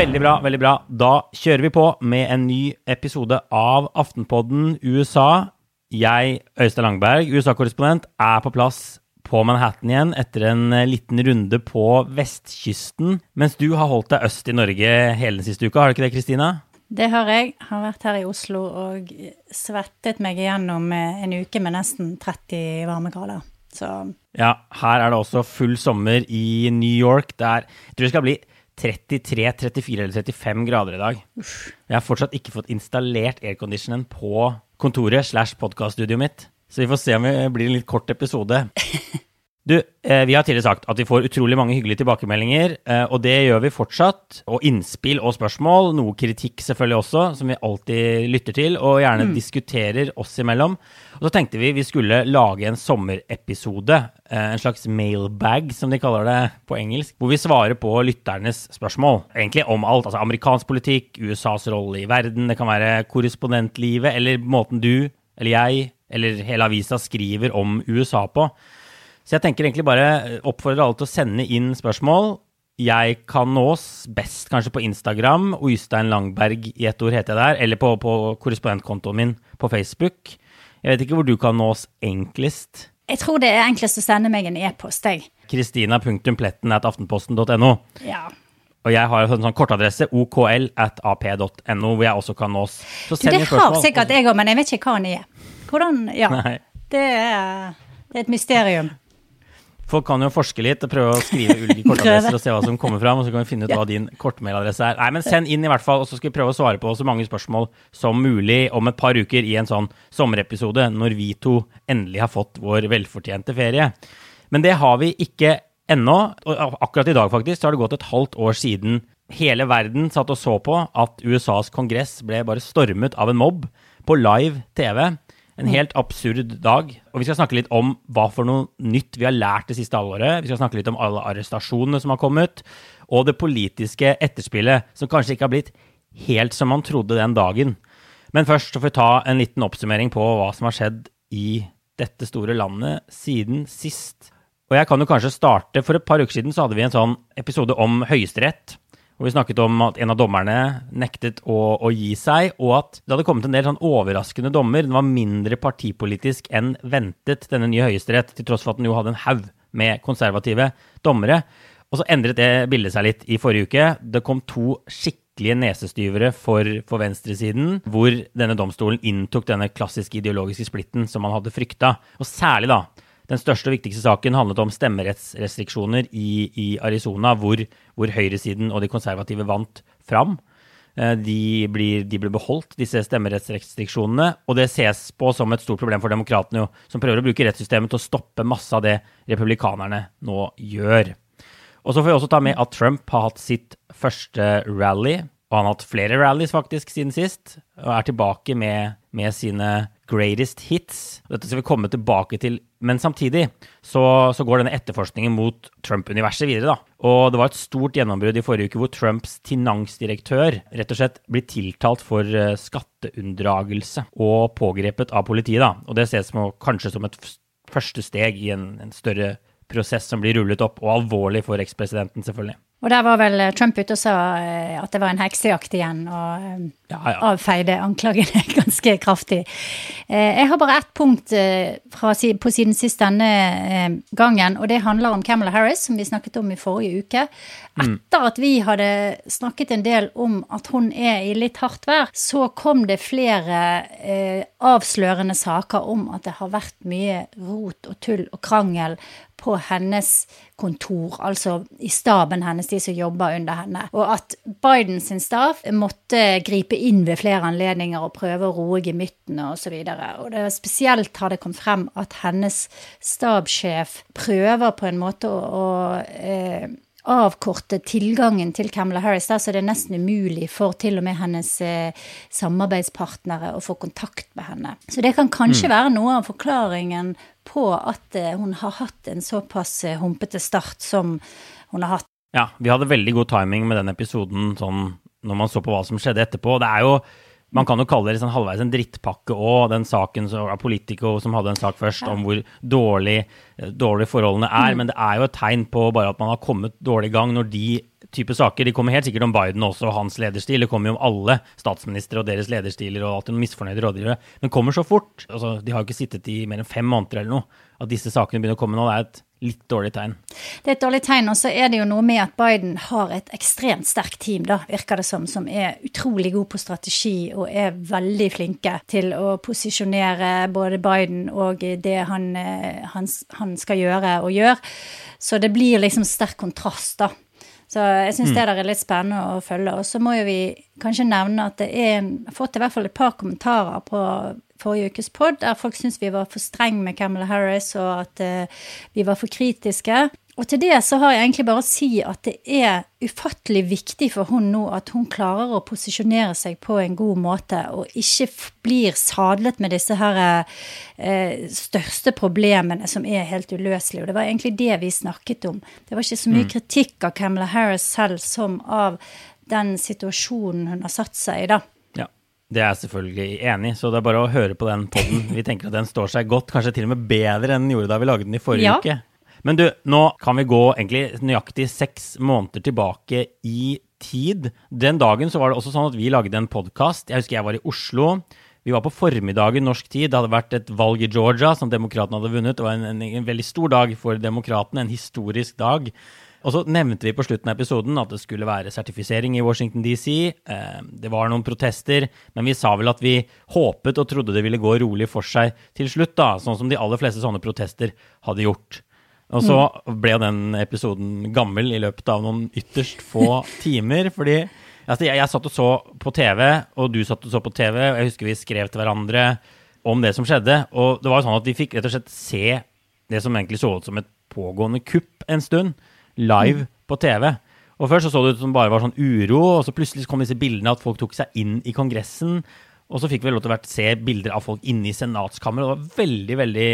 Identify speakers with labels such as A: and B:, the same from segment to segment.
A: Veldig bra, veldig bra. Da kjører vi på med en ny episode av Aftenpodden USA. Jeg, Øystein Langberg, USA-korrespondent, er på plass på Manhattan igjen etter en liten runde på vestkysten, mens du har holdt deg øst i Norge hele den siste uka, har du ikke det, Kristina?
B: Det har jeg. Har vært her i Oslo og svettet meg igjennom en uke med nesten 30 varmegrader. Så
A: Ja, her er det også full sommer i New York. Det er, jeg tror det skal bli 33, 34 eller 35 grader i dag. Jeg har fortsatt ikke fått installert airconditionen på kontoret slash podkaststudioet mitt. Så vi får se om det blir en litt kort episode. Du, eh, vi har tidligere sagt at vi får utrolig mange hyggelige tilbakemeldinger, eh, og det gjør vi fortsatt. Og innspill og spørsmål, noe kritikk selvfølgelig også, som vi alltid lytter til, og gjerne mm. diskuterer oss imellom. Og så tenkte vi vi skulle lage en sommerepisode, eh, en slags mailbag, som de kaller det på engelsk, hvor vi svarer på lytternes spørsmål. Egentlig om alt. Altså amerikansk politikk, USAs rolle i verden, det kan være korrespondentlivet, eller måten du eller jeg eller hele avisa skriver om USA på. Så jeg tenker egentlig bare oppfordrer alle til å sende inn spørsmål. Jeg kan nås best kanskje på Instagram. Oystein Langberg i ett ord heter jeg der. Eller på, på korrespondentkontoen min på Facebook. Jeg vet ikke hvor du kan nås enklest.
B: Jeg tror det er enklest å sende meg en e-post, jeg.
A: Kristina.pletten.aftenposten.no.
B: Ja.
A: Og jeg har en sånn kortadresse okl at ap.no, hvor jeg også kan nås.
B: Så send du, det har sikkert jeg òg, men jeg vet ikke hva den er. Hvordan Ja. Det er, det er et mysterium.
A: Folk kan jo forske litt og prøve å skrive ulike kortadresser og se hva som kommer fram, og så kan vi finne ut hva din kortmailadresse er. Nei, men send inn i hvert fall, og så skal vi prøve å svare på så mange spørsmål som mulig om et par uker i en sånn sommerepisode, når vi to endelig har fått vår velfortjente ferie. Men det har vi ikke ennå. Og akkurat i dag, faktisk, så har det gått et halvt år siden hele verden satt og så på at USAs kongress ble bare stormet av en mobb på live TV. En helt absurd dag. Og vi skal snakke litt om hva for noe nytt vi har lært det siste halvåret. Vi skal snakke litt om alle arrestasjonene som har kommet, og det politiske etterspillet, som kanskje ikke har blitt helt som man trodde den dagen. Men først så får vi ta en liten oppsummering på hva som har skjedd i dette store landet siden sist. Og jeg kan jo kanskje starte For et par uker siden så hadde vi en sånn episode om Høyesterett hvor vi snakket om at en av dommerne nektet å, å, gi seg, og at det hadde kommet en del sånn overraskende dommer. Den var mindre partipolitisk enn ventet, denne nye Høyesterett, til tross for at den jo hadde en haug med konservative dommere. Og så endret det bildet seg litt i forrige uke. Det kom to skikkelige nesestyvere for, for venstresiden, hvor denne domstolen inntok denne klassiske ideologiske splitten som man hadde frykta. Og særlig da den største og viktigste saken handlet om stemmerettsrestriksjoner i, i Arizona, hvor, hvor, høyresiden og de konservative vant fram. Eh, de blir, de blir, beholdt, disse stemmerettsrestriksjonene. Og det ses på som et stort problem for demokratene, som prøver å bruke rettssystemet til å stoppe masse av det republikanerne nå gjør. Og så får vi også ta med at Trump har hatt sitt første rally. Og han har hatt flere rallies faktisk siden sist, og er tilbake med, med sine greatest hits. Dette skal vi komme tilbake til. Men samtidig så, så går denne etterforskningen mot Trump-universet videre. da. Og det var et stort gjennombrudd i forrige uke hvor Trumps finansdirektør rett og slett blir tiltalt for eh, skatteunndragelse og pågrepet av politiet. da. Og det ses på kanskje som et første steg i en, en større prosess som blir rullet opp, og alvorlig for ekspresidenten, selvfølgelig.
B: Og der var vel Trump ute og sa eh, at det var en heksejakt igjen, og eh, ja, ja. avfeide anklagene ganske kraftig. Eh, jeg har bare ett punkt fra, på siden sist denne gangen, og det handler om Camelot Harris, som vi snakket om i forrige uke. Mm. Etter at vi hadde snakket en del om at hun er i litt hardt vær, så kom det flere avslørende saker om at det har vært mye rot og tull og krangel på hennes kontor, altså i staben hennes, de som jobber under henne. Og at Biden sin staff måtte gripe inn ved flere anledninger og prøve å roe gemyttene osv. Og, så og det spesielt har det kommet frem at hennes stabssjef prøver på en måte å, å eh, avkorte tilgangen til Camilla Harris, der, så det er nesten umulig for til og med hennes eh, samarbeidspartnere å få kontakt med henne. Så det kan kanskje mm. være noe av forklaringen på at eh, hun har hatt en såpass eh, humpete start som hun har hatt.
A: Ja, vi hadde veldig god timing med den episoden sånn når man så på hva som skjedde etterpå. Det er jo Man kan jo kalle det sånn halvveis en drittpakke òg, den saken av Politico som hadde en sak først om hvor dårlig, dårlig forholdene er. Mm. Men det er jo et tegn på bare at man har kommet dårlig i gang når de type saker. De kommer helt sikkert om Biden også og hans lederstil. Det kommer jo om alle statsministre og deres lederstiler og alltid misfornøyde rådgivere. Men kommer så fort. Altså, de har jo ikke sittet i mer enn fem måneder eller noe. At disse sakene begynner å komme nå, det er et litt dårlig tegn.
B: Det er et dårlig tegn, og så er det jo noe med at Biden har et ekstremt sterkt team, da, virker det som, som er utrolig god på strategi og er veldig flinke til å posisjonere både Biden og det han, eh, han, han skal gjøre og gjør. Så det blir liksom sterk kontrast, da. Så jeg syns mm. det der er litt spennende å følge. Og så må jo vi kanskje nevne at det er har fått i hvert fall et par kommentarer på forrige ukes pod der folk syntes vi var for strenge med Camilla Harris, og at uh, vi var for kritiske. Og til det så har jeg egentlig bare å si at det er ufattelig viktig for hun nå at hun klarer å posisjonere seg på en god måte, og ikke blir sadlet med disse her eh, største problemene som er helt uløselige. Og det var egentlig det vi snakket om. Det var ikke så mye mm. kritikk av Camilla Harris selv som av den situasjonen hun har satt seg i, da.
A: Det er jeg selvfølgelig enig i, så det er bare å høre på den poden. Vi tenker at den står seg godt, kanskje til og med bedre enn den gjorde da vi lagde den i forrige ja. uke. Men du, nå kan vi gå egentlig nøyaktig seks måneder tilbake i tid. Den dagen så var det også sånn at vi lagde en podkast. Jeg husker jeg var i Oslo. Vi var på formiddagen norsk tid. Det hadde vært et valg i Georgia som demokratene hadde vunnet. Det var en, en, en veldig stor dag for demokratene, en historisk dag. Og så nevnte vi på slutten av episoden at det skulle være sertifisering i Washington DC. Eh, det var noen protester, men vi sa vel at vi håpet og trodde det ville gå rolig for seg til slutt, da, sånn som de aller fleste sånne protester hadde gjort. Og så ble den episoden gammel i løpet av noen ytterst få timer. Fordi altså, jeg, jeg, satt og så på TV, og du satt og så på TV, og jeg husker vi skrev til hverandre om det som skjedde. Og det var jo sånn at vi fikk rett og slett se det som egentlig så ut som et pågående kupp en stund, live mm. på TV. Og Først så, så det ut som bare var sånn uro, og så plutselig kom disse bildene at folk tok seg inn i Kongressen. Og så fikk vi lov til å se bilder av folk inne i senatskammeret. Det var veldig, veldig,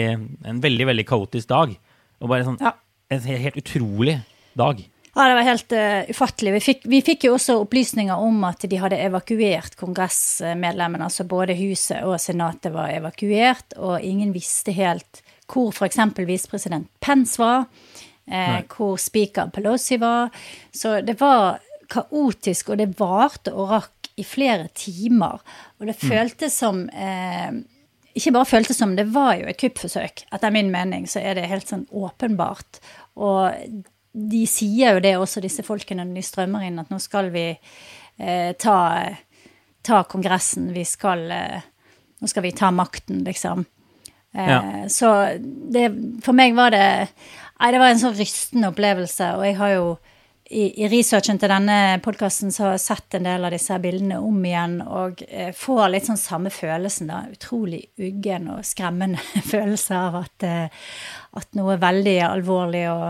A: en veldig veldig kaotisk dag. Og bare sånn ja. En helt utrolig dag.
B: Ja, det var helt uh, ufattelig. Vi fikk, vi fikk, jo også opplysninger om at de hadde evakuert kongressmedlemmene. Altså både Huset og Senatet var evakuert, og ingen visste helt hvor f.eks. visepresident Pence var. Eh, hvor speaker Pelosi var. Så det var kaotisk, og det varte og rakk i flere timer. Og det mm. føltes som eh, ikke bare føltes som, det var jo et kuppforsøk. Etter min mening så er det helt sånn åpenbart. Og de sier jo det også, disse folkene, når de strømmer inn, at nå skal vi eh, ta, ta, Kongressen. Vi skal eh, Nå skal vi ta makten, liksom. Eh, ja. Så det For meg var det Nei, det var en sånn rystende opplevelse, og jeg har jo i, i, researchen til denne podkasten så har jeg sett en del av disse bildene om igjen og eh, får litt sånn samme følelsen, da. Utrolig uggen og skremmende følelse av at, eh, at noe veldig alvorlig og,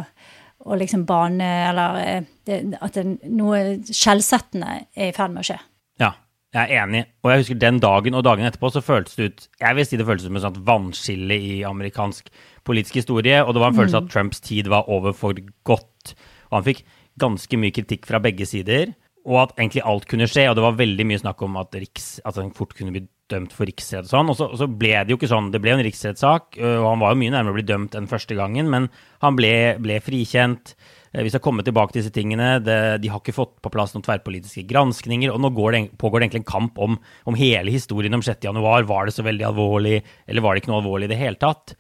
B: og liksom bane Eller eh, det, at det, noe skjellsettende er i ferd med å skje.
A: Ja, jeg er enig. Og jeg husker den dagen og dagen etterpå så føltes det ut Jeg vil si det føltes som et sånt vannskille i amerikansk politisk historie, og det var en følelse av mm. at Trumps tid var over for godt. Og han fikk ganske mye kritikk fra begge sider, og at egentlig alt kunne skje. Og det var veldig mye snakk om at, riks, at han fort kunne bli dømt for riksrett og sånn. Og så, og så, ble det jo ikke sånn. Det ble en riksrettssak, og han var jo mye nærmere å bli dømt enn første gangen, men han ble, ble frikjent. Vi skal komme tilbake til disse tingene. Det, de har ikke fått på plass noen tverrpolitiske granskninger. Og nå det, pågår det egentlig en kamp om, om hele historien om 6.1. Var det så veldig alvorlig, eller var det ikke noe alvorlig i det hele tatt?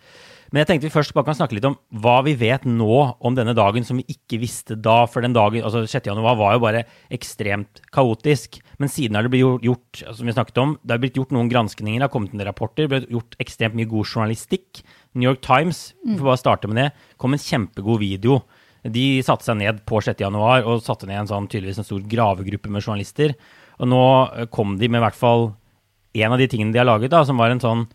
A: Men jeg tenkte vi først bare kan snakke litt om hva vi vet nå om denne dagen som vi ikke visste da. For den dagen, altså 6. januar var jo bare ekstremt kaotisk. Men siden har det blitt gjort som vi snakket om, det har blitt gjort noen granskninger, det har kommet en rapporter, det blitt gjort ekstremt mye god journalistikk. New York Times, vi får bare starte med det, kom en kjempegod video. De satte seg ned på 6. januar og satte ned en sånn tydeligvis en stor gravegruppe med journalister. Og nå kom de med i hvert fall en av de tingene de har laget, da, som var en sånn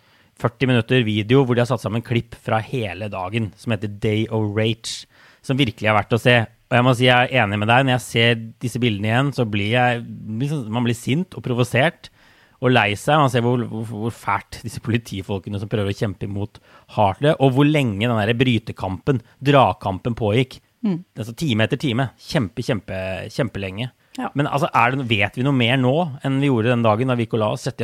A: 40 minutter video hvor de har satt sammen klipp fra hele dagen, som heter Day of Rage, som virkelig er verdt å se. Og jeg må si jeg er enig med deg. Når jeg ser disse bildene igjen, så blir jeg Man blir sint og provosert og lei seg. Man ser hvor, hvor, hvor, fælt disse politifolkene som prøver å kjempe imot, har det, og hvor lenge den der brytekampen, dragkampen, pågikk. Mm. Altså time etter time. Kjempe, kjempe, kjempelenge. Ja. Men altså, det, vet vi noe mer nå enn vi gjorde den dagen da vi gikk og la oss 6.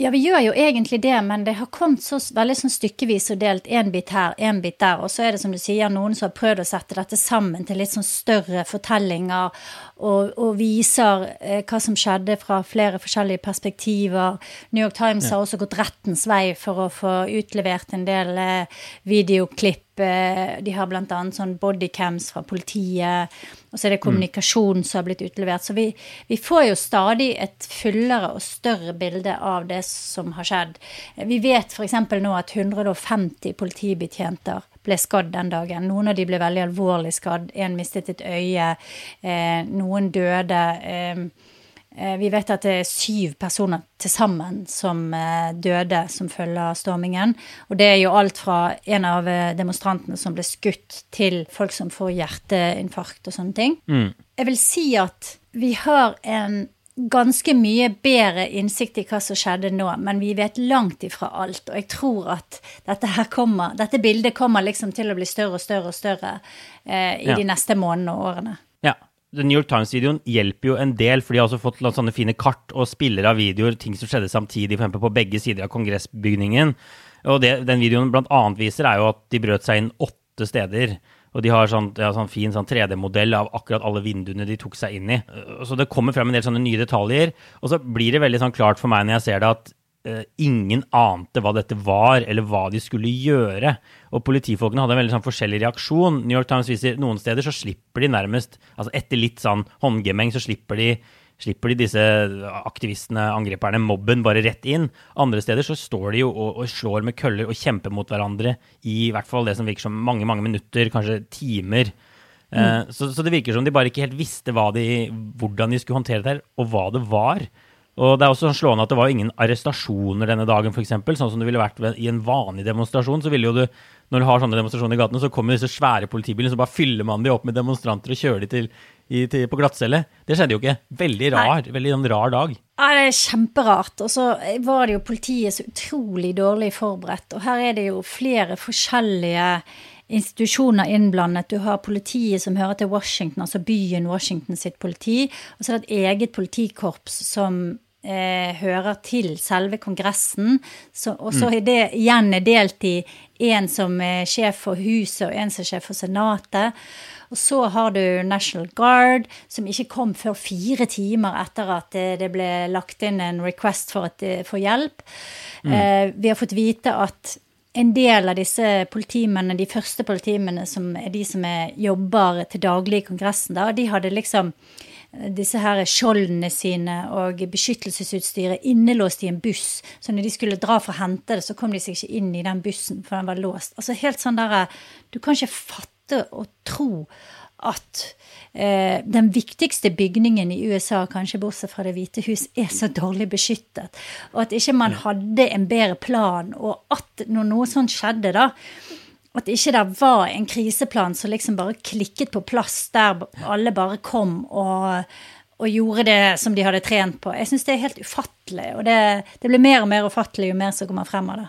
B: Ja, vi gjør jo egentlig det, men det har kommet så veldig sånn stykkevis og delt. Én bit her, én bit der. Og så er det som du sier, noen som har prøvd å sette dette sammen til litt sånn større fortellinger. Og, og viser eh, hva som skjedde fra flere forskjellige perspektiver. New York Times ja. har også gått rettens vei for å få utlevert en del eh, videoklipp. Eh, de har bl.a. sånn bodycams fra politiet. Og så er det mm. kommunikasjon som har blitt utlevert. Så vi, vi, får jo stadig et fullere og større bilde av det som har skjedd. Vi vet f.eks. nå at 150 politibetjenter ble skadd den dagen. Noen av de ble veldig alvorlig skadd. En mistet et øye. Eh, noen døde. Eh, Eh, vi vet at det er syv personer til sammen som eh, døde som følge av stormingen. Og det er jo alt fra en av eh, demonstrantene som ble skutt, til folk som får hjerteinfarkt og sånne ting. Mm. Jeg vil si at vi har en ganske mye bedre innsikt i hva som skjedde nå, men vi vet langt ifra alt. Og jeg tror at dette kommer, dette bildet kommer liksom til å bli større og større og større eh, i ja. de neste månedene og årene.
A: Ja, The New York Times-videoen hjelper jo en del, for de har også fått sånne fine kart og spiller av videoer, ting som skjedde samtidig, f.eks. på begge sider av kongressbygningen. Og det den videoen bl.a. viser, er jo at de brøt seg inn åtte steder. Og de har sånn, ja, sånn fin sånn 3D-modell av akkurat alle vinduene de tok seg inn i. Så det kommer frem en del sånne nye detaljer. Og så blir det veldig sånn klart for meg når jeg ser det, at uh, ingen ante hva dette var, eller hva de skulle gjøre. Og politifolkene hadde en veldig sånn forskjellig reaksjon. New York Times viser noen steder så slipper de nærmest altså Etter litt sånn håndgemeng så slipper de, slipper de disse aktivistene, angriperne, mobben, bare rett inn. Andre steder så står de jo og, og slår med køller og kjemper mot hverandre i hvert fall det som virker som mange, mange minutter, kanskje timer. Mm. Uh, så, så, det virker som de bare ikke helt visste de, hvordan de skulle håndtere det her, og hva det var. Og det er også sånn slående at det var ingen arrestasjoner denne dagen, f.eks. Sånn som det ville vært i en vanlig demonstrasjon. så ville jo du, Når du har sånne demonstrasjoner i gatene, så kommer disse svære politibilene, så bare fyller man de opp med demonstranter og kjører de til, i, til, på glattcelle. Det skjedde jo ikke. Veldig rar, Nei. veldig en rar dag.
B: Ja, det er kjemperart. Og så var det jo politiet så utrolig dårlig forberedt. Og her er det jo flere forskjellige institusjoner innblandet. Du har politiet som hører til Washington, altså byen Washington sitt politi. Og så er det et eget politikorps som eh, hører til selve Kongressen. Så, og så mm. er det igjen delt i en som er sjef for Huset, og en som er sjef for Senatet. Og så har du National Guard, som ikke kom før fire timer etter at det ble lagt inn en request for, et, for hjelp. Mm. Eh, vi har fått vite at en del av disse politimennene, de første politimennene, som er de som er, jobber til daglig i Kongressen, da, de hadde liksom disse her skjoldene sine og beskyttelsesutstyret innelåst i en buss. Så når de skulle dra for å hente det, så kom de seg ikke inn i den bussen, for den var låst. Altså helt sånn der Du kan ikke fatte og tro at eh, den viktigste bygningen i USA, kanskje bortsett fra Det hvite hus, er så dårlig beskyttet. Og at ikke man hadde en bedre plan. Og at når noe sånt skjedde, da, at ikke det var en kriseplan som liksom bare klikket på plass, der alle bare kom og, og gjorde det som de hadde trent på. Jeg syns det er helt ufattelig. Og det, det, blir mer og mer ufattelig jo mer som kommer frem av det.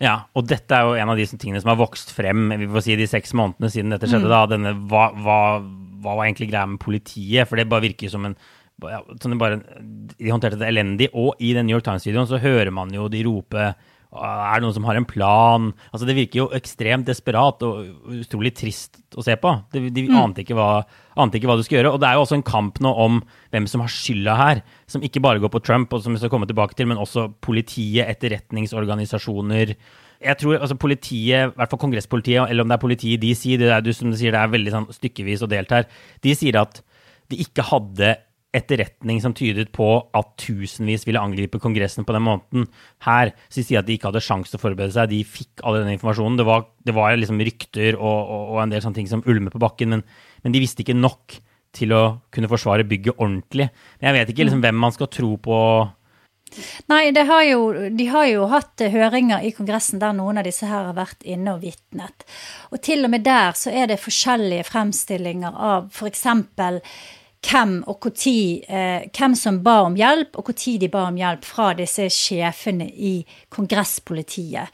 A: Ja, og dette er jo en av de tingene som har vokst frem vi får si de seks månedene siden dette skjedde. Mm. da, denne, hva, hva, hva, var egentlig greia med politiet? For det bare virker som en ja, sånn bare, De håndterte det elendig. Og i den New York Times-videoen så hører man jo de rope er det noen som har en plan? Altså, det virker jo ekstremt desperat og utrolig trist å se på. De, de mm. ante, ikke hva, ante, ikke hva, du skulle gjøre. Og det er jo også en kamp nå om hvem som har skylda her. Som ikke bare går på Trump, og som vi skal komme tilbake til, men også politiet, etterretningsorganisasjoner. Jeg tror altså politiet, i hvert fall kongresspolitiet, eller om det er politiet i DC, det er, du, som du sier, det er veldig sånn stykkevis og delt her, de sier at de ikke hadde etterretning som tydet på at tusenvis ville angripe Kongressen på den måneden. Her så de sier at de ikke hadde sjanse til å forberede seg. De fikk all denne informasjonen. Det var, det var liksom rykter og, og, og, en del sånne ting som ulmer på bakken, men, men, de visste ikke nok til å kunne forsvare bygget ordentlig. Men jeg vet ikke liksom, hvem man skal tro på.
B: Nei, har jo, de har jo hatt høringer i Kongressen der noen av disse her har vært inne og vitnet. Og til og med der så er det forskjellige fremstillinger av f.eks. For hvem og når eh, Hvem som ba om hjelp, og når de ba om hjelp fra disse sjefene i kongresspolitiet.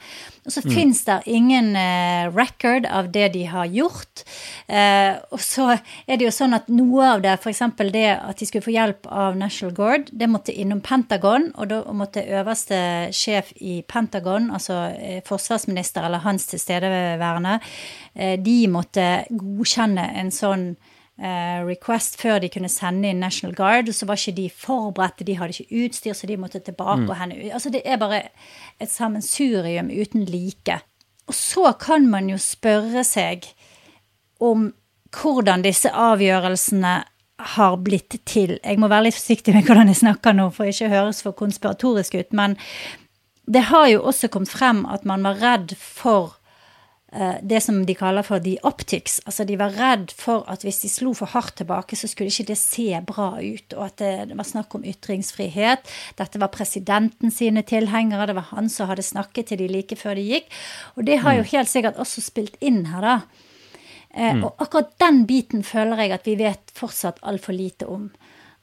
B: Og så mm. fins det ingen eh, record av det de har gjort. Eh, og så er det jo sånn at noe av det, f.eks. det at de skulle få hjelp av National Guard, det måtte innom Pentagon, og da måtte øverste sjef i Pentagon, altså eh, forsvarsminister eller hans tilstedeværende, eh, de måtte godkjenne en sånn request før de kunne sende inn National Guard. Og så var ikke de forberedte, de hadde ikke utstyr, så de måtte tilbake mm. og hende. Altså, det er bare et sammensurium uten like. Og så kan man jo spørre seg om hvordan disse avgjørelsene har blitt til. Jeg må være litt forsiktig med hvordan jeg snakker nå, for ikke høres for konspiratorisk ut. Men det har jo også kommet frem at man var redd for Eh, det som de kaller for the optics. Altså de var redd for at hvis de slo for hardt tilbake, så skulle ikke det se bra ut. Og at det, var snakk om ytringsfrihet. Dette var presidenten sine tilhengere. Det var han som hadde snakket til de like før de gikk. Og det har jo mm. helt sikkert også spilt inn her, da. Eh, mm. Og akkurat den biten føler jeg at vi vet fortsatt altfor lite om.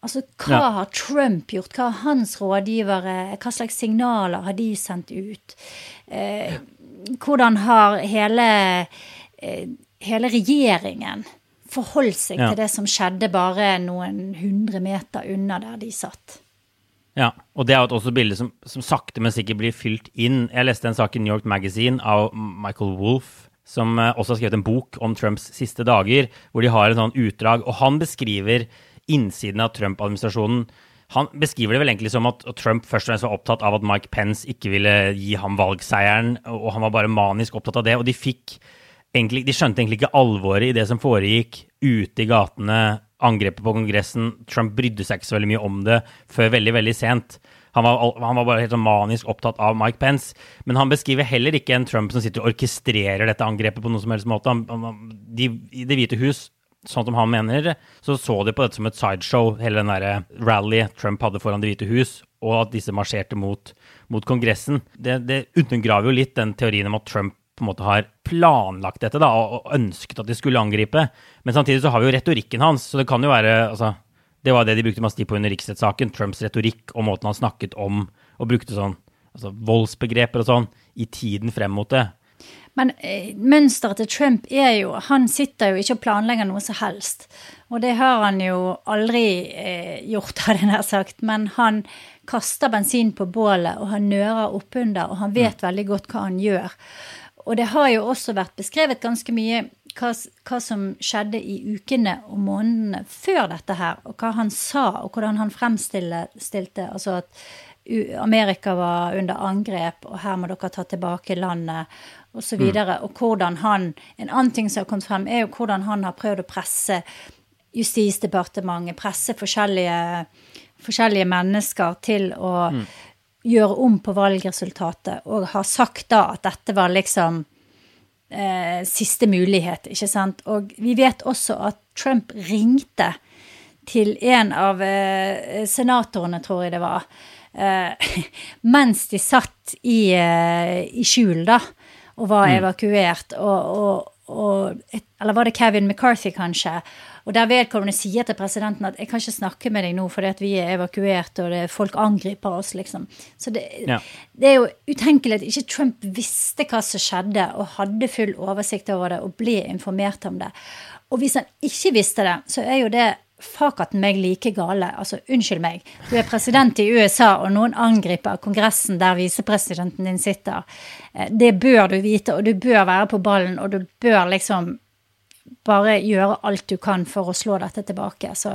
B: Altså, hva ja. har Trump gjort? Hva har hans rådgivere Hva slags signaler har de sendt ut? Eh, hvordan har hele, eh, hele regjeringen forholdt seg ja. til det som skjedde bare noen hundre meter unna der de satt?
A: Ja, og det er også et bilde som, som, sakte, men sikkert blir fylt inn. Jeg leste en sak i New York Magazine av Michael Wolff, som eh, også har skrevet en bok om Trumps siste dager, hvor de har en sånn utdrag, og han beskriver innsiden av Trump-administrasjonen han beskriver det vel egentlig som at Trump først og fremst var opptatt av at Mike Pence ikke ville gi ham valgseieren, og han var bare manisk opptatt av det. Og de fikk egentlig, de skjønte egentlig ikke alvoret i det som foregikk ute i gatene, angrepet på Kongressen. Trump brydde seg ikke så veldig mye om det før veldig, veldig sent. Han var, han var, bare helt sånn manisk opptatt av Mike Pence. Men han beskriver heller ikke en Trump som sitter og orkestrerer dette angrepet på noen som helst måte. Han, de, I Det hvite hus sånn som han mener, så så de på dette som et sideshow, hele den derre rally Trump hadde foran Det hvite hus, og at disse marsjerte mot, mot Kongressen. Det, det undergraver jo litt den teorien om at Trump på en måte har planlagt dette da, og ønsket at de skulle angripe. Men samtidig så har vi jo retorikken hans, så det kan jo være altså, Det var det de brukte masse tid på under riksrettssaken. Trumps retorikk og måten han snakket om og brukte sånn altså, voldsbegreper og sånn i tiden frem mot det.
B: Men eh, mønsteret til Trump er jo Han sitter jo ikke og planlegger noe som helst. Og det har han jo aldri eh, gjort, hadde jeg nær sagt. Men han kaster bensin på bålet, og han nører oppunder, og han vet mm. veldig godt hva han gjør. Og det har jo også vært beskrevet ganske mye hva, hva, som skjedde i ukene og månedene før dette her, og hva han sa, og hvordan han fremstilte altså at Amerika var under angrep, og her må dere ta tilbake landet osv. Og, så mm. og hvordan han En annen ting som har kommet frem, er jo hvordan han har prøvd å presse Justisdepartementet, presse forskjellige, forskjellige mennesker til å mm. gjøre om på valgresultatet, og har sagt da at dette var liksom eh, siste mulighet, ikke sant. Og vi vet også at Trump ringte til en av eh, senatorene, tror jeg det var, eh, mens de satt i, eh, i skjul, da og var mm. evakuert. Og, og, og, eller var det Kevin McCarthy, kanskje? Og der vedkommende sier til presidenten at 'jeg kan ikke snakke med deg nå fordi at vi er evakuert og det, folk angriper oss', liksom. Så det, ja. det, er jo utenkelig at ikke Trump visste hva som skjedde, og hadde full oversikt over det og ble informert om det. Og hvis han ikke visste det, så er jo det fakaten meg like gale. Altså, unnskyld meg. Du er president i USA, og noen angriper Kongressen der visepresidenten din sitter. Eh, det bør du vite, og du bør være på ballen, og du bør liksom bare gjøre alt du kan for å slå dette tilbake. Så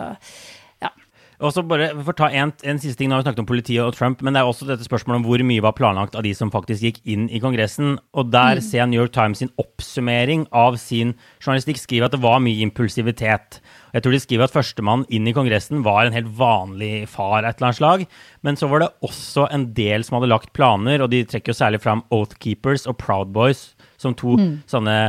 A: og så bare for ta en, en, siste ting, Nå har vi snakket om politiet og Trump, men det er også dette spørsmålet om hvor mye var planlagt av de som faktisk gikk inn i Kongressen. Og der mm. ser jeg New York Times sin oppsummering av sin journalistikk skriver at det var mye impulsivitet. Jeg tror de skriver at førstemann inn i Kongressen var en helt vanlig far et eller annet slag. Men så var det også en del som hadde lagt planer, og de trekker jo særlig fram Oath Keepers og Proud Boys som to mm. sånne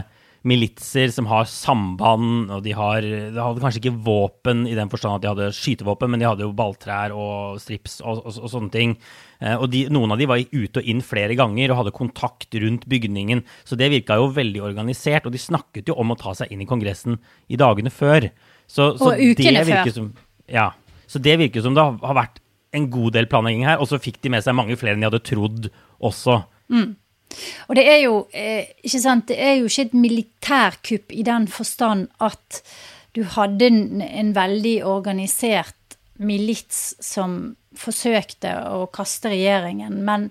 A: militser som har samband, og de, har, de hadde kanskje ikke våpen i den forstand at de hadde skytevåpen, men de hadde jo balltrær og strips og, og, og sånne ting. Eh, og de, noen av de var ut og inn flere ganger og hadde kontakt rundt bygningen. Så det virka jo veldig organisert, og de snakket jo om å ta seg inn i Kongressen i dagene før.
B: Så, så og ukene før. Som,
A: Ja. Så det virker som det har vært en god del planlegging her, og så fikk de med seg mange flere enn de hadde trodd også.
B: Mm. Og det er jo eh, ikke sant, det er jo ikke et militærkupp i den forstand at du hadde en, en veldig organisert milits som forsøkte å kaste regjeringen, men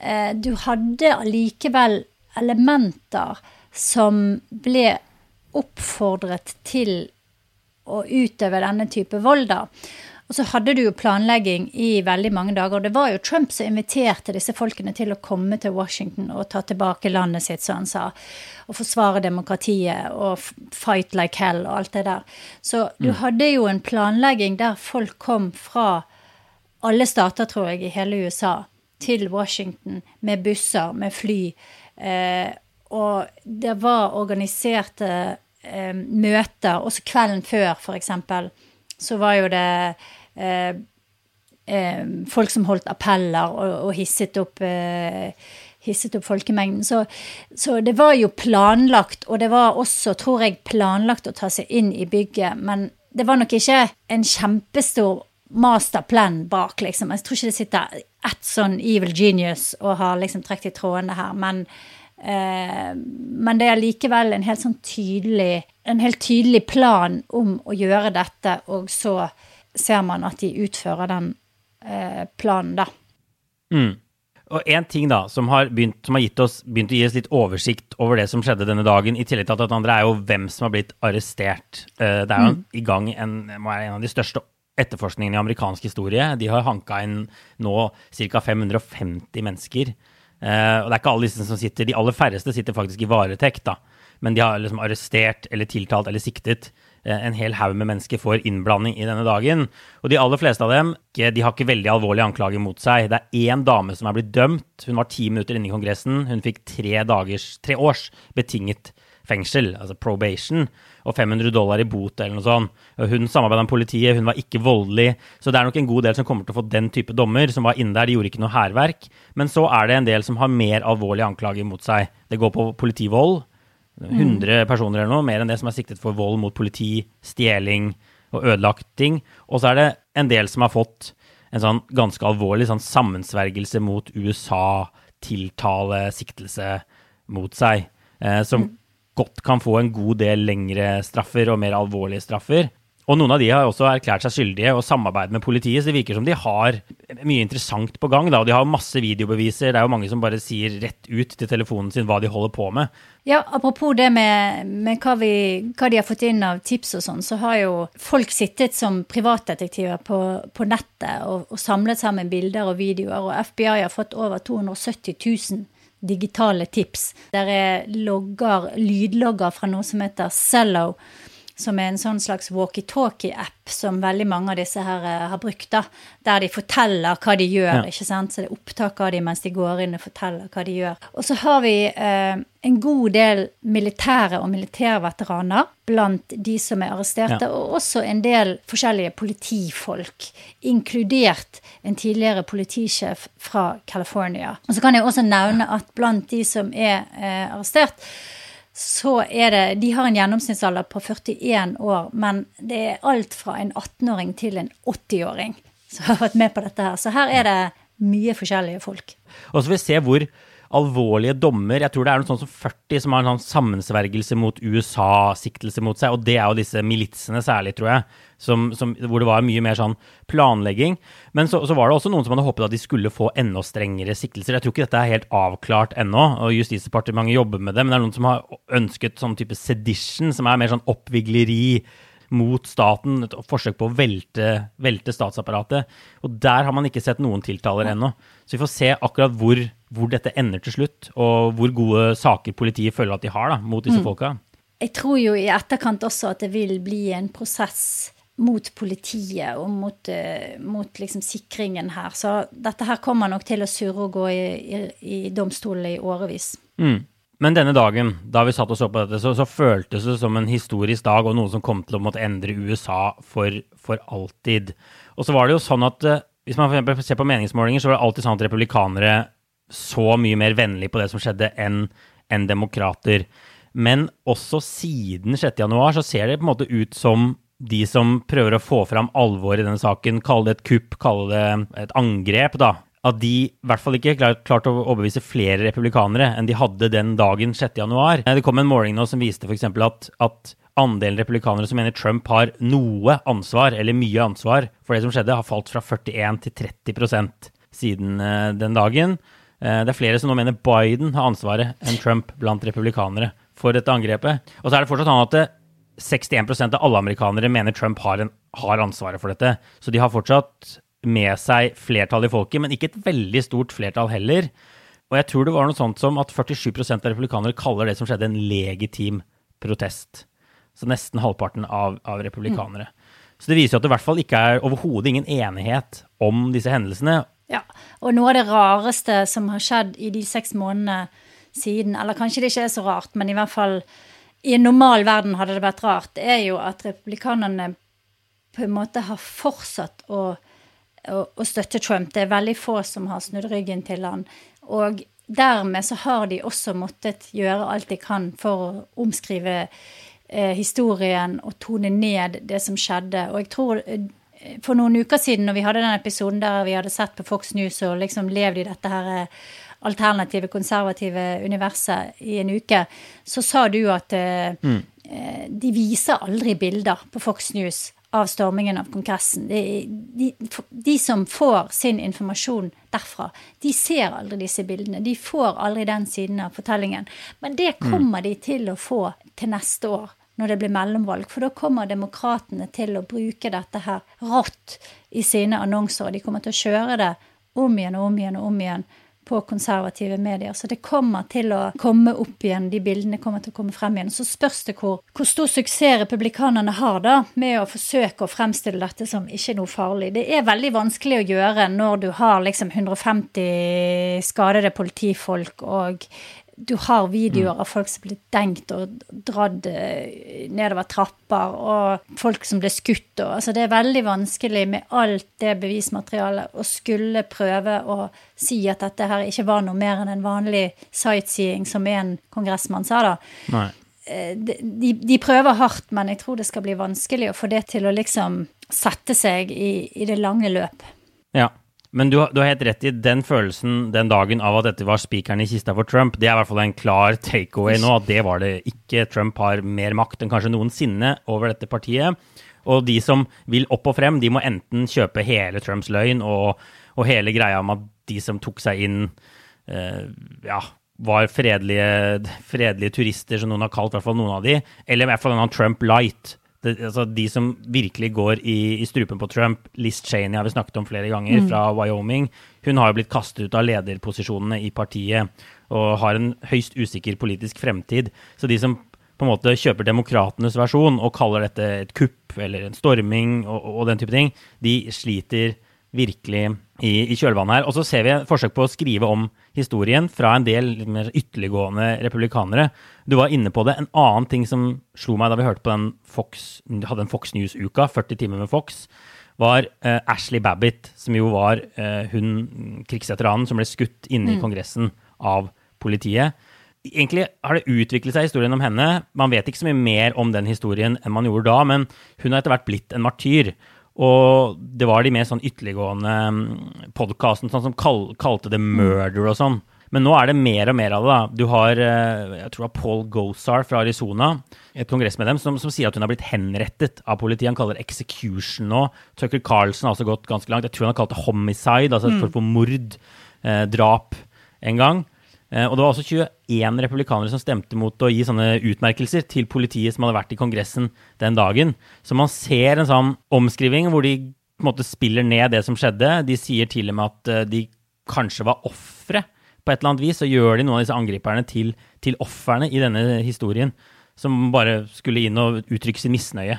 B: eh, du hadde allikevel elementer som ble oppfordret til å utøve denne type vold, da. Og så hadde du jo planlegging i veldig mange dager. Og det var jo Trump som inviterte disse folkene til å komme til Washington og ta tilbake landet sitt, som han sa. Og forsvare demokratiet og fight like hell og alt det der. Så du mm. hadde jo en planlegging der folk kom fra alle stater, tror jeg, i hele USA til Washington med busser, med fly. Eh, og det var organiserte eh, møter, også kvelden før, f.eks så var jo det eh, eh, folk som holdt appeller og, og hisset opp eh, hisset opp folkemengden. Så, så, det var jo planlagt, og det var også, tror jeg, planlagt å ta seg inn i bygget. Men det var nok ikke en kjempestor masterplan bak, liksom. Jeg tror ikke det sitter ett sånn evil genius og har liksom trukket i trådene her. Men Eh, men det er likevel en helt sånn tydelig en helt tydelig plan om å gjøre dette, og så ser man at de utfører den eh, planen, da.
A: Mm. Og én ting da, som har, begynt, som har oss, begynt, å gi oss litt oversikt over det som skjedde denne dagen, i tillegg til at det andre er jo hvem som har blitt arrestert. Eh, det er jo mm. i gang en, en, av de største etterforskningene i amerikansk historie. De har hanka inn nå ca. 550 mennesker Uh, og det er ikke alle disse som sitter, De aller færreste sitter faktisk i varetekt, da. Men de har liksom arrestert eller tiltalt eller siktet uh, en hel haug med mennesker for innblanding i denne dagen. Og de aller fleste av dem de har ikke veldig alvorlige anklager mot seg. Det er én dame som er blitt dømt. Hun var ti minutter inne i Kongressen. Hun fikk tre, dagers, tre års betinget fengsel, altså probation, og 500 dollar i bot eller noe sånt. Hun samarbeida med politiet, hun var ikke voldelig. Så det er nok en god del som kommer til å få den type dommer, som var inne der. De gjorde ikke noe hærverk. Men så er det en del som har mer alvorlige anklager mot seg. Det går på politivold. 100 personer eller noe, mer enn det som er siktet for vold mot politi, stjeling og ødelagt ting. Og så er det en del som har fått en sånn ganske alvorlig sånn sammensvergelse mot USA, tiltale, siktelse mot seg. Eh, som mm godt kan få en god del lengre straffer og mer alvorlige straffer. Og noen av de har også erklært seg skyldige og samarbeider med politiet, så det virker som de har mye interessant på gang. Da, og de har masse videobeviser. Det er jo mange som bare sier rett ut til telefonen sin hva de holder på med.
B: Ja, apropos det med, med hva, vi, hva, de har fått inn av tips og sånn, så har jo folk sittet som privatdetektiver på, på nettet og, og samlet sammen bilder og videoer, og FBI har fått over 270 000 digitale tips. Der er logger, lydlogger fra noe som heter Cello, som er en sånn slags walkietalkie-app som veldig mange av disse her uh, har brukt, da, der de forteller hva de gjør. Ja. ikke sant? Så det er opptak av dem mens de går inn og forteller hva de gjør. Og så har vi uh, en god del militære og militærveteraner blant de som er arresterte, ja. og også en del forskjellige politifolk, inkludert en tidligere politisjef fra California. Og så kan jeg også nevne at blant de som er uh, arrestert, så er det De har en gjennomsnittsalder på 41 år, men det er alt fra en 18-åring til en 80-åring som har vært med på dette her. Så her er det mye forskjellige folk.
A: Og så vil vi se hvor alvorlige dommer. Jeg tror det er noe sånn som 40 som har en sånn sammensvergelse mot USA-siktelse mot seg. Og det er jo disse militsene særlig, tror jeg, som, som, hvor det var mye mer sånn planlegging. Men så, så, var det også noen som hadde håpet at de skulle få enda strengere siktelser. Jeg tror ikke dette er helt avklart ennå, og Justisdepartementet jobber med det. Men det er noen som har ønsket sånn type sedition, som er mer sånn oppvigleri mot staten, et forsøk på å velte, velte statsapparatet. Og der har man ikke sett noen tiltaler ennå. Så vi får se akkurat hvor, hvor, dette ender til slutt, og hvor gode saker politiet føler at de har da, mot disse mm. folka.
B: Jeg tror jo i etterkant også at det vil bli en prosess mot politiet og mot, uh, mot liksom sikringen her. Så dette her kommer nok til å surre og gå i, i, i domstolen i årevis.
A: Mm. Men denne dagen, da vi satt og så på dette, så, så, føltes det som en historisk dag og noe som kom til å måtte endre USA for, for alltid. Og så var det jo sånn at uh, hvis man for ser på meningsmålinger, så var det alltid sånn at republikanere så mye mer vennlig på det som skjedde, enn en demokrater. Men også siden 6. januar så ser det på en måte ut som de som prøver å få fram alvor i denne saken, kalle det et kupp, kalle det et angrep, da, at de i hvert fall ikke klarte klart å overbevise flere republikanere enn de hadde den dagen 6.1. Det kom en måling nå som viste f.eks. At, at andelen republikanere som mener Trump har noe ansvar, eller mye ansvar, for det som skjedde, har falt fra 41 til 30% siden uh, den dagen. Uh, det er flere som nå mener Biden har ansvaret enn Trump blant republikanere for dette angrepet. Og så er det fortsatt sånn at det, 61% av alle amerikanere mener Trump har, en, har ansvaret for dette. Så de har fortsatt med seg flertall i folket, men ikke et veldig stort flertall heller. Og jeg tror det var noe sånt som at 47% av republikanere kaller det som skjedde, en legitim protest. Så nesten halvparten av, av republikanere. Mm. Så det viser jo at det i hvert fall ikke er overhodet ingen enighet om disse hendelsene.
B: Ja, og noe av det rareste som har skjedd i de seks månedene siden, eller kanskje det ikke er så rart, men i hvert fall i en normal verden hadde det vært rart, er jo at republikanerne på en måte har fortsatt å å, støtte Trump. Det er veldig få som har snudd ryggen til han. Og dermed så har de også måttet gjøre alt de kan for å omskrive eh, historien og tone ned det som skjedde. Og jeg tror eh, for noen uker siden, når vi hadde den episoden der vi hadde sett på Fox News og liksom levd i dette her eh, alternative, konservative universet i en uke, så sa du at eh, mm. de viser aldri bilder på Fox News av stormingen av Kongressen. De, de, de, som får sin informasjon derfra, de ser aldri disse bildene. De får aldri den siden av fortellingen. Men det mm. kommer mm. de til å få til neste år, når det blir mellomvalg. For da kommer demokratene til å bruke dette her rått i sine annonser. Og de kommer til å kjøre det om igjen og om igjen og om igjen på konservative medier. Så det kommer til å komme opp igjen, de bildene kommer til å komme frem igjen. Så spørs det hvor, hvor stor suksess republikanerne har da med å forsøke å fremstille dette som ikke noe farlig. Det er veldig vanskelig å gjøre når du har liksom 150 skadede politifolk og du har videoer av folk som blir dengt og dratt eh, nedover trapper, og folk som blir skutt. Og, altså det er veldig vanskelig med alt det bevismaterialet å skulle prøve å si at dette her ikke var noe mer enn en vanlig sightseeing, som en kongressmann sa da. Nei. Eh, de, de, prøver hardt, men jeg tror det skal bli vanskelig å få det til å liksom sette seg i, i det lange løp.
A: Ja. Men du, du, har helt rett i den følelsen den dagen av at dette var spikeren i kista for Trump. Det er i hvert fall en klar takeaway nå, at det var det ikke. Trump har mer makt enn kanskje noensinne over dette partiet. Og de som vil opp og frem, de må enten kjøpe hele Trumps løgn og, og hele greia om at de som tok seg inn, eh, ja, var fredelige, fredelige, turister, som noen har kalt i hvert fall noen av de, eller i hvert fall en Trump light det, altså de som virkelig går i, i, strupen på Trump, Liz Cheney har vi snakket om flere ganger, mm. fra Wyoming, hun har jo blitt kastet ut av lederposisjonene i partiet og har en høyst usikker politisk fremtid. Så de som på en måte kjøper demokratenes versjon og kaller dette et kupp eller en storming og, og den type ting, de sliter virkelig i, i kjølvannet her. Og så ser vi forsøk på å skrive om historien fra en del mer ytterliggående republikanere. Du var inne på det. En annen ting som slo meg da vi hørte på den Fox, hadde en Fox News-uka, 40 timer med Fox, var uh, Ashley Babbitt, som jo var uh, hun krigsveteranen som ble skutt inne mm. i Kongressen av politiet. Egentlig har det utviklet seg historien om henne. Man vet ikke så mye mer om den historien enn man gjorde da, men hun har etter hvert blitt en martyr. Og det var de mer sånn ytterliggående mm, podkastene sånn som kal kalte det murder og sånn. Men nå er det mer og mer av det. da. Du har eh, jeg tror det var Paul Gosar fra Arizona, et kongress med dem, som, som sier at hun har blitt henrettet av politiet. Han kaller det execution nå. Tucker Carlson har også gått ganske langt. Jeg tror han har kalt det homicide, altså mm. for mord, eh, drap, en gang. Eh, og det var også 21 republikanere som stemte mot å gi sånne utmerkelser til politiet som hadde vært i Kongressen den dagen. Så man ser en sånn omskriving hvor de på en måte spiller ned det som skjedde. De sier til og med at eh, de kanskje var ofre på et eller annet vis, og gjør de noen av disse angriperne til, til ofrene i denne historien, som bare skulle inn og uttrykke sin misnøye.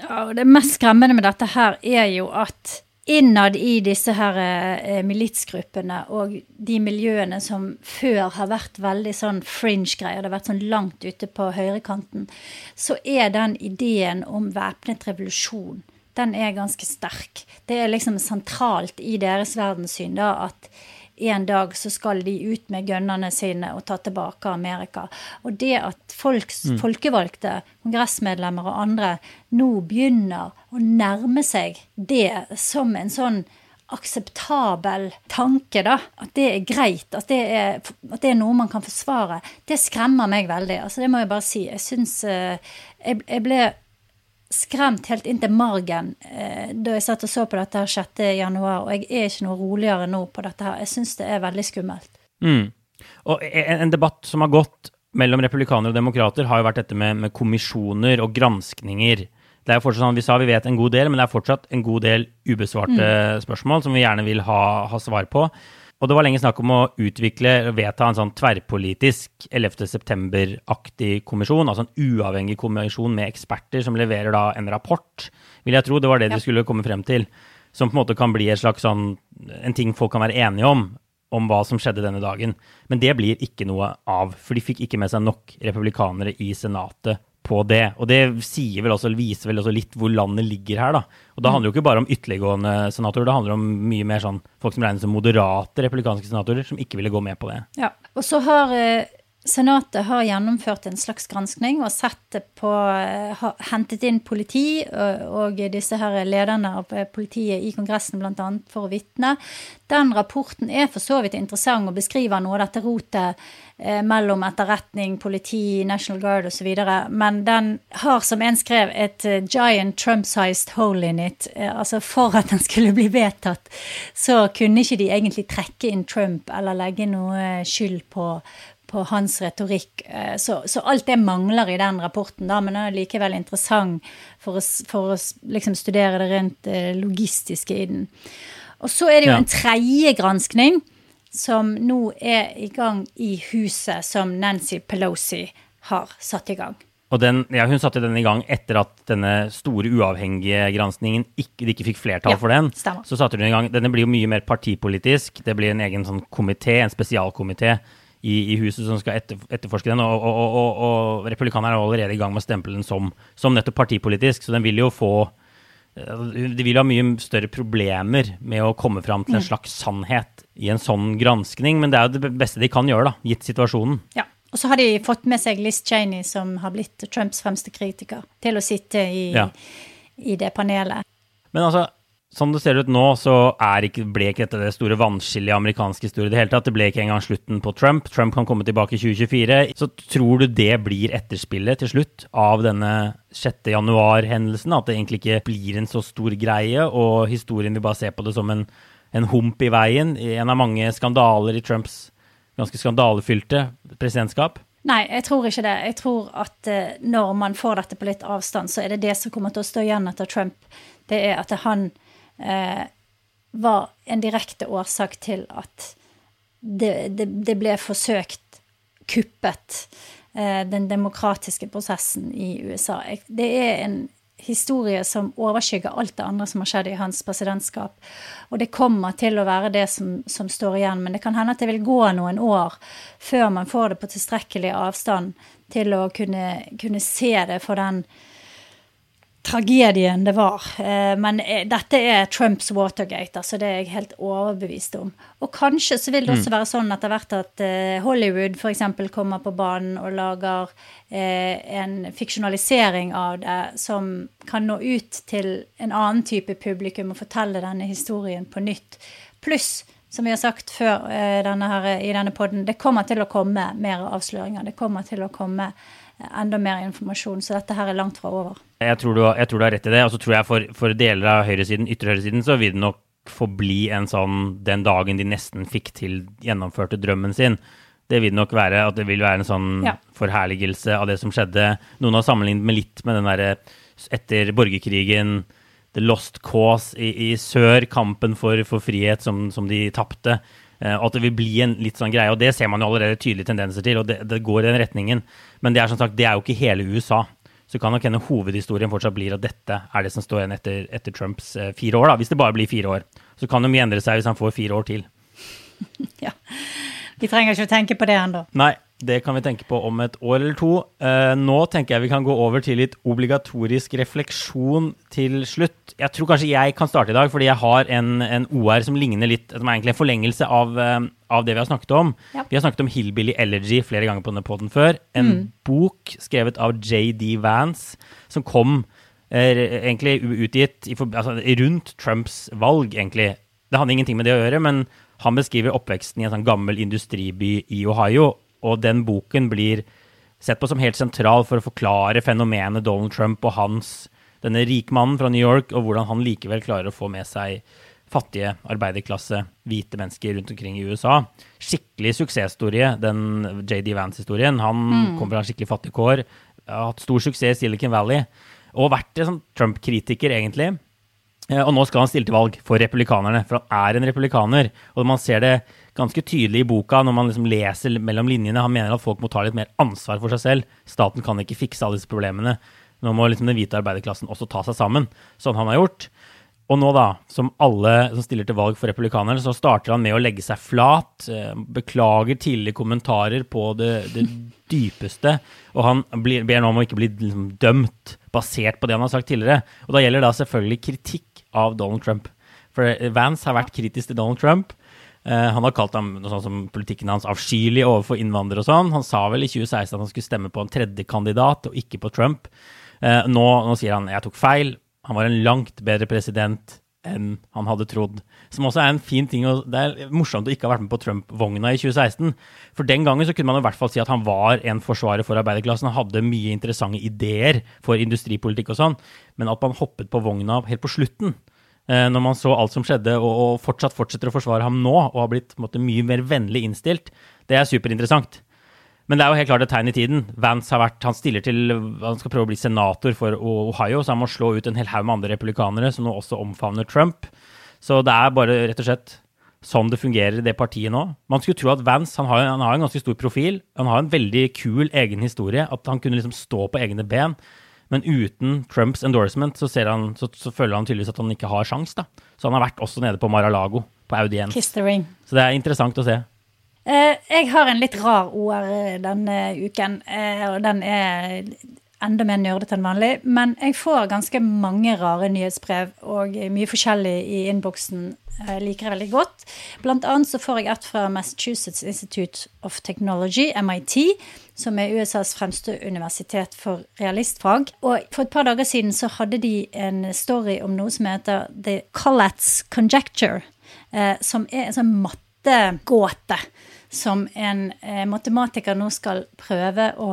B: Ja, det mest skremmende med dette her er jo at innad i disse her eh, militsgruppene og de miljøene som før har vært veldig sånn fringe-greier, det har vært sånn langt ute på høyrekanten, så er den ideen om væpnet revolusjon, den er ganske sterk. Det er liksom sentralt i deres verdenssyn da at en dag så skal de ut med gønnerne sine og ta tilbake Amerika. Og det at folks, mm. folkevalgte, kongressmedlemmer og andre nå begynner å nærme seg det som en sånn akseptabel tanke, da. At det er greit, at det er, at det er noe man kan forsvare. Det skremmer meg veldig. Altså, det må jeg bare si. Jeg syns uh, jeg, jeg, ble skremt helt inn til margen eh, da jeg satt og så på dette her 6. januar, og jeg er ikke noe roligere nå på dette her. Jeg syns det er veldig skummelt.
A: Mm. Og en, en, debatt som har gått mellom republikanere og demokrater, har jo vært dette med, med kommisjoner og granskninger. Det er jo fortsatt sånn, Vi sa vi vet en god del, men det er fortsatt en god del ubesvarte mm. spørsmål som vi gjerne vil ha, ha svar på. Og det var lenge snakk om å utvikle og vedta en sånn tverrpolitisk 11. september-aktig kommisjon, altså en uavhengig kommisjon med eksperter som leverer da en rapport, vil jeg tro. Det var det ja. de skulle komme frem til. Som på en måte kan bli en slags sånn, en ting folk kan være enige om, om hva som skjedde denne dagen. Men det blir ikke noe av, for de fikk ikke med seg nok republikanere i Senatet på det. Og det vel også, viser vel også litt hvor landet ligger her, da. Og da handler det jo ikke bare om ytterliggående senatorer, det handler om mye mer sånn folk som regnes som moderate republikanske senatorer, som ikke ville gå med på det.
B: Ja, og så har eh, Senatet har gjennomført en slags granskning og sett på eh, har hentet inn politi og disse her lederne av politiet i Kongressen bl.a. for å vitne. Den rapporten er for så vidt interessant og beskriver noe av dette rotet eh, mellom etterretning, politi, National Guard osv. Men den har, som en skrev, et eh, giant Trump-sized hole in it. Altså for at den skulle bli vedtatt, så kunne ikke de egentlig trekke inn Trump eller legge noe skyld på på hans retorikk. Eh, så, så, alt det mangler i den rapporten, da, men den er likevel interessant for å, for å liksom studere det rent eh, logistiske i den. Og så er det jo ja. en tredje granskning som nå er i gang i huset som Nancy Pelosi har satt i gang.
A: Og den, ja, Hun satte den i gang etter at denne store uavhengige granskningen ikke, de ikke fikk flertall ja, for den.
B: Stemmer.
A: Så satte hun i gang, Denne blir jo mye mer partipolitisk. Det blir en egen sånn komité, en spesialkomité i, i, huset som skal etter, etterforske den. Og, og, og, og republikanerne er allerede i gang med å stemple den som, som, nettopp partipolitisk, så den vil jo få De vil ha mye større problemer med å komme fram til en mm. slags sannhet i en sånn granskning, men det er jo det beste de kan gjøre, da, gitt situasjonen.
B: Ja. Og så har de fått med seg Liz Cheney, som har blitt Trumps fremste kritiker, til å sitte i, ja. i det panelet.
A: Men altså, Sånn det ser ut nå, så ikke, ble ikke dette det store vannskillet i amerikansk historie i det hele tatt. Det ble ikke engang slutten på Trump. Trump kan komme tilbake i 2024. Så tror du det blir etterspillet til slutt av denne 6. januar-hendelsen? At det egentlig ikke blir en så stor greie, og historien vil bare se på det som en, en hump i veien? En av mange skandaler i Trumps ganske skandalefylte presidentskap?
B: Nei, jeg tror ikke det. Jeg tror at uh, når man får dette på litt avstand, så er det det som kommer til å stå igjen etter Trump. Det er at han eh, var en direkte årsak til at det, det, det ble forsøkt kuppet, eh, den demokratiske prosessen i USA. Det er en historie som overskygger alt det andre som har skjedd i hans presidentskap. Og det kommer til å være det som, som, står igjen. Men det kan hende at det vil gå noen år før man får det på tilstrekkelig avstand til å kunne, kunne se det for den tragedien det var. Eh, men eh, dette er Trumps Watergate, altså det er jeg helt overbevist om. Og kanskje så vil det også mm. være sånn etter hvert at eh, Hollywood f.eks. kommer på banen og lager en fiksjonalisering av det som kan nå ut til en annen type publikum og fortelle denne historien på nytt. Pluss som vi har sagt før denne her, i denne poden, det kommer til å komme mer avsløringer. Det kommer til å komme enda mer informasjon. Så dette her er langt fra over.
A: Jeg tror du, jeg tror du har rett i det. Og så tror jeg for, for deler av høyresiden, ytre høyresiden, så vil det nok forbli en sånn den dagen de nesten fikk til gjennomførte drømmen sin. Det vil nok være at det vil være en sånn ja. forherligelse av det som skjedde. Noen har sammenlignet med litt med den derre etter borgerkrigen the lost cause i, i sør, kampen for, for frihet som, som de tapte. Uh, at det vil bli en litt sånn greie. Og det ser man jo allerede tydelige tendenser til, og det, det, går i den retningen. Men det er som sagt, det er jo ikke hele USA. Så kan nok hende hovedhistorien fortsatt blir at dette er det som står igjen etter, etter Trumps uh, fire år, da, hvis det bare blir fire år. Så kan det mye endre seg hvis han får fire år til.
B: ja. Vi trenger ikke å tenke på det ennå.
A: Nei, det kan vi tenke på om et år eller to. Uh, nå tenker jeg vi kan gå over til litt obligatorisk refleksjon til slutt. Jeg tror kanskje jeg kan starte i dag, fordi jeg har en, en OR som ligner litt Som er egentlig en forlengelse av, uh, av det vi har snakket om. Ja. Vi har snakket om Hillbilly Elegy flere ganger på denne poden før. En mm. bok skrevet av JD Vance som kom er, egentlig utgitt i, altså, rundt Trumps valg, egentlig. Det hadde ingenting med det å gjøre, men han beskriver oppveksten i en sånn gammel industriby i Ohio og den boken blir sett på som helt sentral for å forklare fenomenet Donald Trump og hans, denne rikmannen fra New York, og hvordan han likevel klarer å få med seg fattige arbeiderklasse, hvite mennesker rundt omkring i USA. Skikkelig suksesshistorie, den JD Vance-historien. Han mm. kom fra en skikkelig fattig kår, har hatt stor suksess i Silicon Valley, og vært en sånn Trump-kritiker, egentlig. Eh, og nå skal han stille til valg for republikanerne, for han er en republikaner. Og man ser det ganske tydelig i boka når man liksom leser mellom linjene. Han mener at folk må ta litt mer ansvar for seg selv. Staten kan ikke fikse alle disse problemene. Nå må liksom den hvite arbeiderklassen også ta seg sammen, sånn han har gjort. Og nå, da, som alle som stiller til valg for republikanerne, så starter han med å legge seg flat. Eh, beklager tidligere kommentarer på det, det dypeste. Og han blir, ber nå om å ikke bli liksom, dømt basert på det han har sagt tidligere. Og da gjelder da selvfølgelig kritikk av Donald Trump. For Vance har vært kritisk til Donald Trump. Eh, han har kalt ham noe sånt som politikken hans avskyelig overfor innvandrere og sånn. Han sa vel i 2016 at han skulle stemme på en tredje kandidat, og ikke på Trump. Eh, nå, nå, sier han jeg tok feil. Han var en langt bedre president enn han hadde trodd. Som også er en fin ting, og Det er morsomt å ikke ha vært med på Trump-vogna i 2016. For den gangen så kunne man i hvert fall si at han var en forsvarer for arbeiderklassen. Han hadde mye interessante ideer for industripolitikk og sånn. Men at man hoppet på vogna helt på slutten, når man så alt som skjedde, og, fortsatt fortsetter å forsvare ham nå, og har blitt måte, mye mer vennlig innstilt, det er superinteressant. Men det er jo helt klart et tegn i tiden. Vance har vært, han stiller til, han skal prøve å bli senator for Ohio, så han må slå ut en hel haug med andre republikanere som nå også omfavner Trump. Så det er bare rett og slett sånn det fungerer i det partiet nå. Man skulle tro at Vance han har, han har en ganske stor profil. Han har en veldig kul egen historie. At han kunne liksom stå på egne ben. Men uten Trumps endorsement så, han, så, så, føler han tydeligvis at han ikke har sjans. da. Så han har vært også nede på Mar-a-Lago, på
B: ring.
A: Så det er interessant å se.
B: Eh, jeg har en litt rar OR denne uken, eh, og den er enda mer nerdete enn vanlig. Men jeg får ganske mange rare nyhetsbrev og mye forskjellig i innboksen jeg liker det veldig godt. Blant annet så får jeg et fra Massachusetts Institute of Technology, MIT, som er USAs fremste universitet for realistfag. Og for et par dager siden så hadde de en story om noe som heter The Collatz Conjecture, eh, som er en sånn mattegåte som en eh, matematiker nå skal prøve å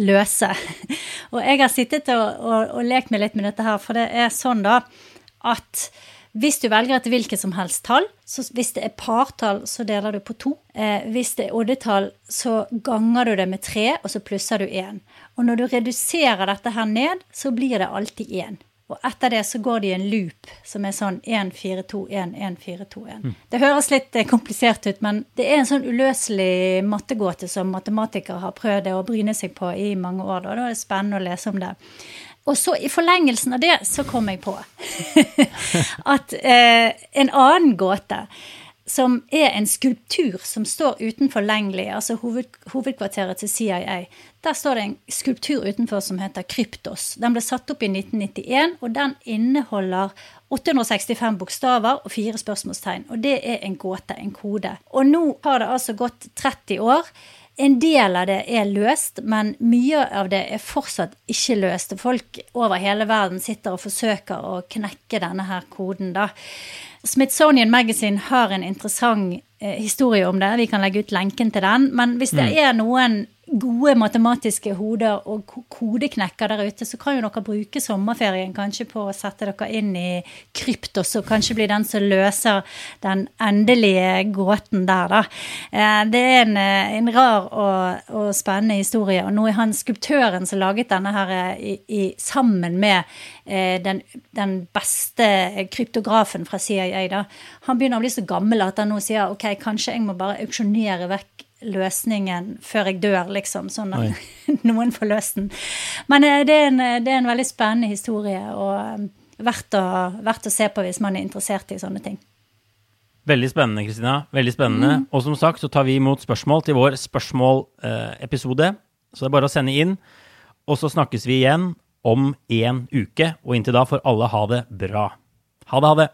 B: løse. og jeg har sittet og, og, og lekt meg litt med dette her, for det er sånn da at hvis du velger et hvilket som helst tall, så hvis det er partall, så deler du på to. Eh, hvis det er oddetall, så ganger du det med tre, og så plusser du én. Og når du reduserer dette her ned, så blir det alltid én. Og etter det så går det i en loop som er sånn 1, 4, 2, 1, 1, 4, 2, 1. Mm. Det høres litt eh, komplisert ut, men det er en sånn uløselig mattegåte som matematikere har prøvd å bryne seg på i mange år. Da, da er det spennende å lese om det. Og så i forlengelsen av det så kom jeg på at eh, en annen gåte som er en skulptur som står utenfor Langley, altså hoved, hovedkvarteret til CIA. Der står det en skulptur utenfor som heter Kryptos. Den ble satt opp i 1991, og den inneholder 865 bokstaver og fire spørsmålstegn. Og det er en gåte, en kode. Og nå har det altså gått 30 år. En del av det er løst, men mye av det er fortsatt ikke løst. Folk over hele verden sitter og forsøker å knekke denne her koden, da. Smithsonian Magazine har en interessant eh, historie om det. Vi kan legge ut lenken til den. Men hvis det mm. er noen gode matematiske hoder og kodeknekker der ute, så kan jo dere bruke sommerferien kanskje på å sette dere inn i kryptos og kanskje bli den som løser den endelige gåten der, da. Eh, det er en, eh, en rar og, og, spennende historie. Og nå er han skulptøren som laget denne her eh, i, i, sammen med den, den, beste kryptografen fra CIA, da. Han begynner å bli så gammel at han nå sier ok, kanskje jeg må bare auksjonere vekk løsningen før jeg dør, liksom. Sånn at noen får løst den. Men eh, det er, en, det er, en, veldig spennende historie og eh, verdt å, verdt å se på hvis man er interessert i sånne ting.
A: Veldig spennende, Kristina. Veldig spennende. Mm. Og som sagt så tar vi imot spørsmål til vår spørsmålepisode. så det er bare å sende inn. Og så snakkes vi igjen om en uke. Og inntil da får alle ha det bra. Ha det, ha det.